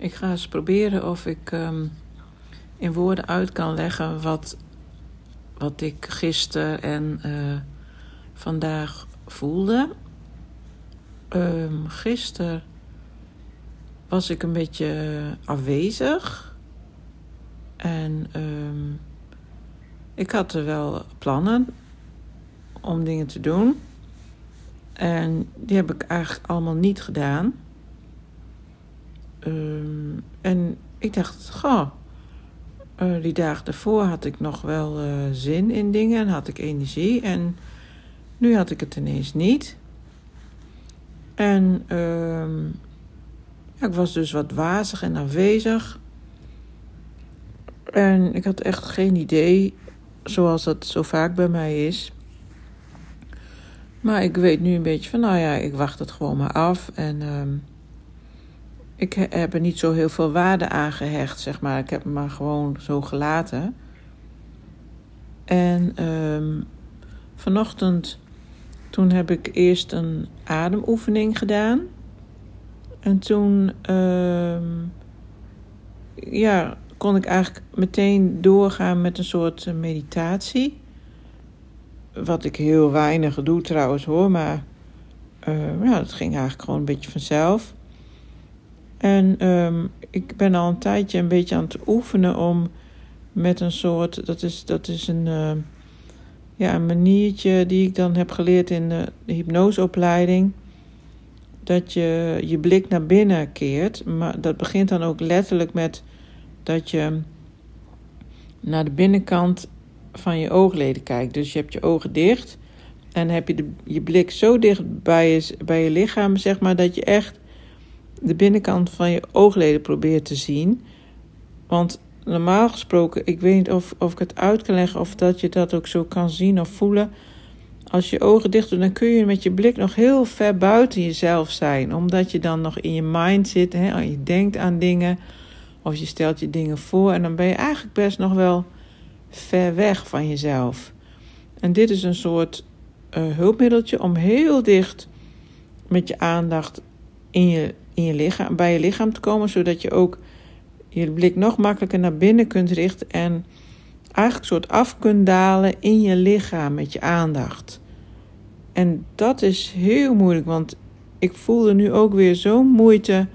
Ik ga eens proberen of ik ehm, in woorden uit kan leggen wat, wat ik gisteren en uh, vandaag voelde. Um, gisteren was ik een beetje afwezig. En um, ik had er wel plannen om dingen te doen. En die heb ik eigenlijk allemaal niet gedaan. Um, en ik dacht, goh, uh, die dagen daarvoor had ik nog wel uh, zin in dingen en had ik energie. En nu had ik het ineens niet. En um, ja, ik was dus wat wazig en afwezig. En ik had echt geen idee, zoals dat zo vaak bij mij is. Maar ik weet nu een beetje van, nou ja, ik wacht het gewoon maar af. En um, ik heb er niet zo heel veel waarde aan gehecht, zeg maar. Ik heb hem maar gewoon zo gelaten. En um, vanochtend, toen heb ik eerst een ademoefening gedaan. En toen, um, ja, kon ik eigenlijk meteen doorgaan met een soort meditatie. Wat ik heel weinig doe trouwens hoor, maar uh, ja, dat ging eigenlijk gewoon een beetje vanzelf. En um, ik ben al een tijdje een beetje aan het oefenen om met een soort, dat is, dat is een, uh, ja, een maniertje die ik dan heb geleerd in de, de hypnoseopleiding. Dat je je blik naar binnen keert. Maar dat begint dan ook letterlijk met dat je naar de binnenkant van je oogleden kijkt. Dus je hebt je ogen dicht en heb je de, je blik zo dicht bij je, bij je lichaam, zeg maar, dat je echt de binnenkant van je oogleden probeert te zien. Want normaal gesproken, ik weet niet of, of ik het uit kan leggen of dat je dat ook zo kan zien of voelen. Als je ogen dicht doet, dan kun je met je blik nog heel ver buiten jezelf zijn. Omdat je dan nog in je mind zit, hè, je denkt aan dingen of je stelt je dingen voor. En dan ben je eigenlijk best nog wel ver weg van jezelf. En dit is een soort uh, hulpmiddeltje om heel dicht met je aandacht in je in je lichaam, bij je lichaam te komen, zodat je ook je blik nog makkelijker naar binnen kunt richten en eigenlijk soort af kunt dalen in je lichaam met je aandacht. En dat is heel moeilijk, want ik voelde nu ook weer zo'n moeite,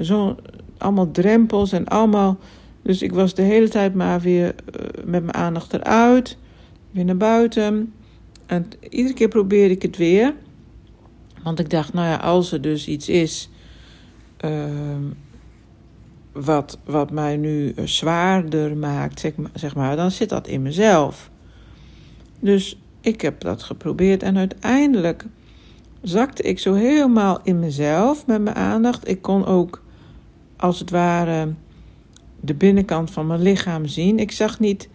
zo allemaal drempels en allemaal. Dus ik was de hele tijd maar weer uh, met mijn aandacht eruit, weer naar buiten. En iedere keer probeerde ik het weer. Want ik dacht, nou ja, als er dus iets is wat, wat mij nu zwaarder maakt, zeg maar, zeg maar, dan zit dat in mezelf. Dus ik heb dat geprobeerd en uiteindelijk zakte ik zo helemaal in mezelf met mijn aandacht. Ik kon ook, als het ware, de binnenkant van mijn lichaam zien. Ik zag niet,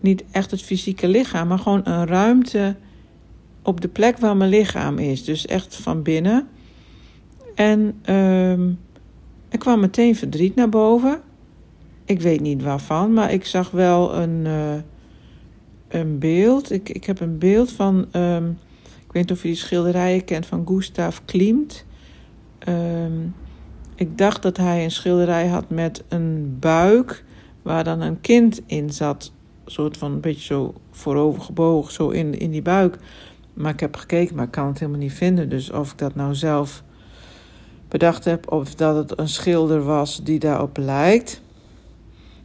niet echt het fysieke lichaam, maar gewoon een ruimte op de plek waar mijn lichaam is. Dus echt van binnen. En uh, er kwam meteen verdriet naar boven. Ik weet niet waarvan, maar ik zag wel een, uh, een beeld. Ik, ik heb een beeld van. Um, ik weet niet of je die schilderijen kent van Gustav Klimt. Um, ik dacht dat hij een schilderij had met een buik waar dan een kind in zat. Een soort van een beetje zo voorover gebogen, zo in, in die buik. Maar ik heb gekeken, maar ik kan het helemaal niet vinden. Dus of ik dat nou zelf bedacht heb of dat het een schilder was die daarop lijkt.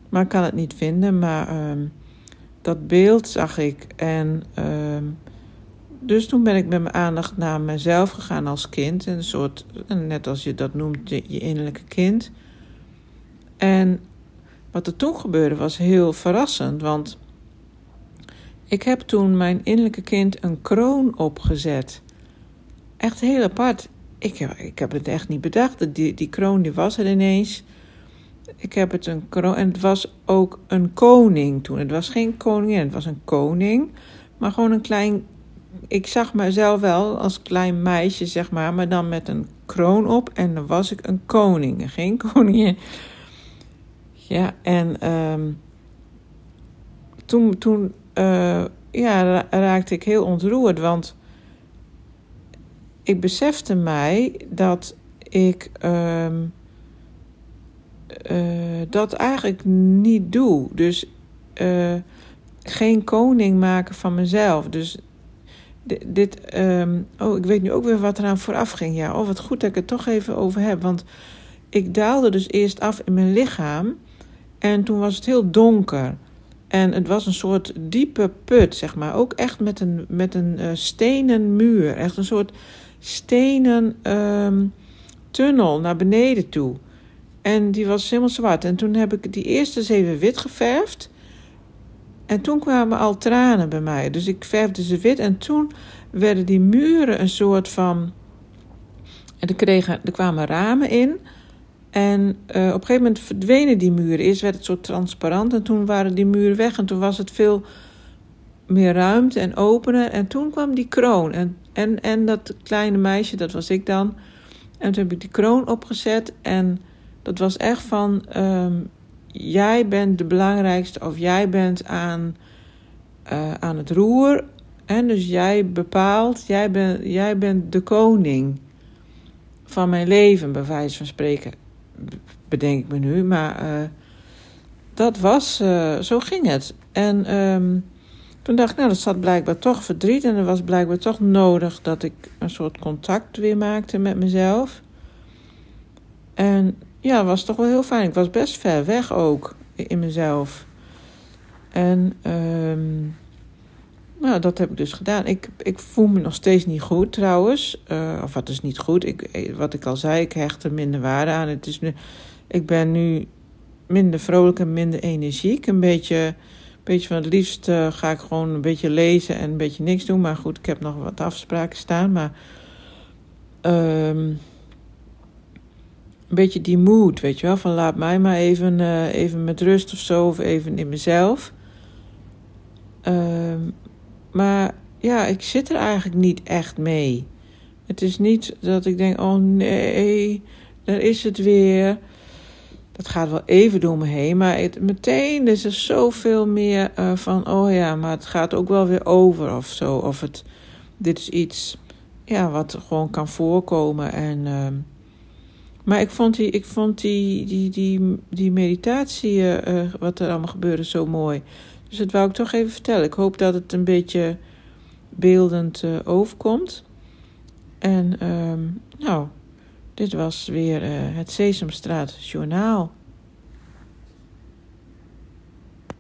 Maar ik kan het niet vinden. Maar um, dat beeld zag ik. En um, dus toen ben ik met mijn aandacht naar mezelf gegaan als kind. Een soort, net als je dat noemt, je, je innerlijke kind. En wat er toen gebeurde was heel verrassend. Want ik heb toen mijn innerlijke kind een kroon opgezet. Echt heel apart ik, ik heb het echt niet bedacht. Die, die kroon die was er ineens. Ik heb het een kroon. En het was ook een koning toen. Het was geen koningin, het was een koning. Maar gewoon een klein. Ik zag mezelf wel als klein meisje, zeg maar. Maar dan met een kroon op. En dan was ik een koning. Geen koningin. Ja, en um, toen, toen uh, ja, raakte ik heel ontroerd. Want ik besefte mij dat ik um, dat eigenlijk niet doe. Dus geen koning maken van mezelf. Dus dit, ehm, oh, ik weet nu ook weer wat eraan vooraf ging. Ja, oh, wat goed dat ik het toch even over heb. Want ik daalde dus eerst af in mijn lichaam. En toen was het heel donker. En het was een soort diepe put, zeg maar. Ook echt met een, met een uh, stenen muur. Echt een soort stenen ehm, tunnel naar beneden toe. En die was helemaal zwart. En toen heb ik die eerste zeven wit geverfd. En toen kwamen al tranen bij mij. Dus ik verfde ze wit. En toen werden die muren een soort van. En er, kregen, er kwamen ramen in. En uh, op een gegeven moment verdwenen die muren. Eerst werd het zo transparant en toen waren die muren weg. En toen was het veel meer ruimte en opener. En toen kwam die kroon. En, en, en dat kleine meisje, dat was ik dan. En toen heb ik die kroon opgezet. En dat was echt van: um, jij bent de belangrijkste, of jij bent aan, uh, aan het roer. En dus jij bepaalt, jij, ben, jij bent de koning van mijn leven, bij wijze van spreken bedenk ik me nu. Maar uh, dat was, uh, zo ging het. En um, toen dacht ik, nou, dat zat blijkbaar toch verdriet. En er was blijkbaar toch nodig dat ik een soort contact weer maakte met mezelf. En ja, het was toch wel heel fijn. Ik was best ver weg ook in mezelf. En um, nou, dat heb ik dus gedaan. Ik, ik voel me nog steeds niet goed trouwens. Uh, of wat is niet goed? Ik, wat ik al zei, ik hecht er minder waarde aan. Het is ik ben nu minder vrolijk en minder energiek. Een beetje, een beetje van het liefst uh, ga ik gewoon een beetje lezen en een beetje niks doen. Maar goed, ik heb nog wat afspraken staan. Maar um, een beetje die mood, weet je wel. Van laat mij maar even, even met rust of zo. Of even in mezelf. Um, maar ja, ik zit er eigenlijk niet echt mee. Het is niet dat ik denk, oh nee, daar is het weer. Dat gaat wel even door me heen, maar meteen is er zoveel meer uh, van, oh ja, maar het gaat ook wel weer over of zo. Of het, dit is iets ja, wat gewoon kan voorkomen. En, uh, maar ik vond die, ik vond die, die, die, die meditatie, uh, wat er allemaal gebeurde, zo mooi. Dus dat wou ik toch even vertellen. Ik hoop dat het een beetje beeldend uh, overkomt. En um, nou, dit was weer uh, het Sesamstraat Journaal.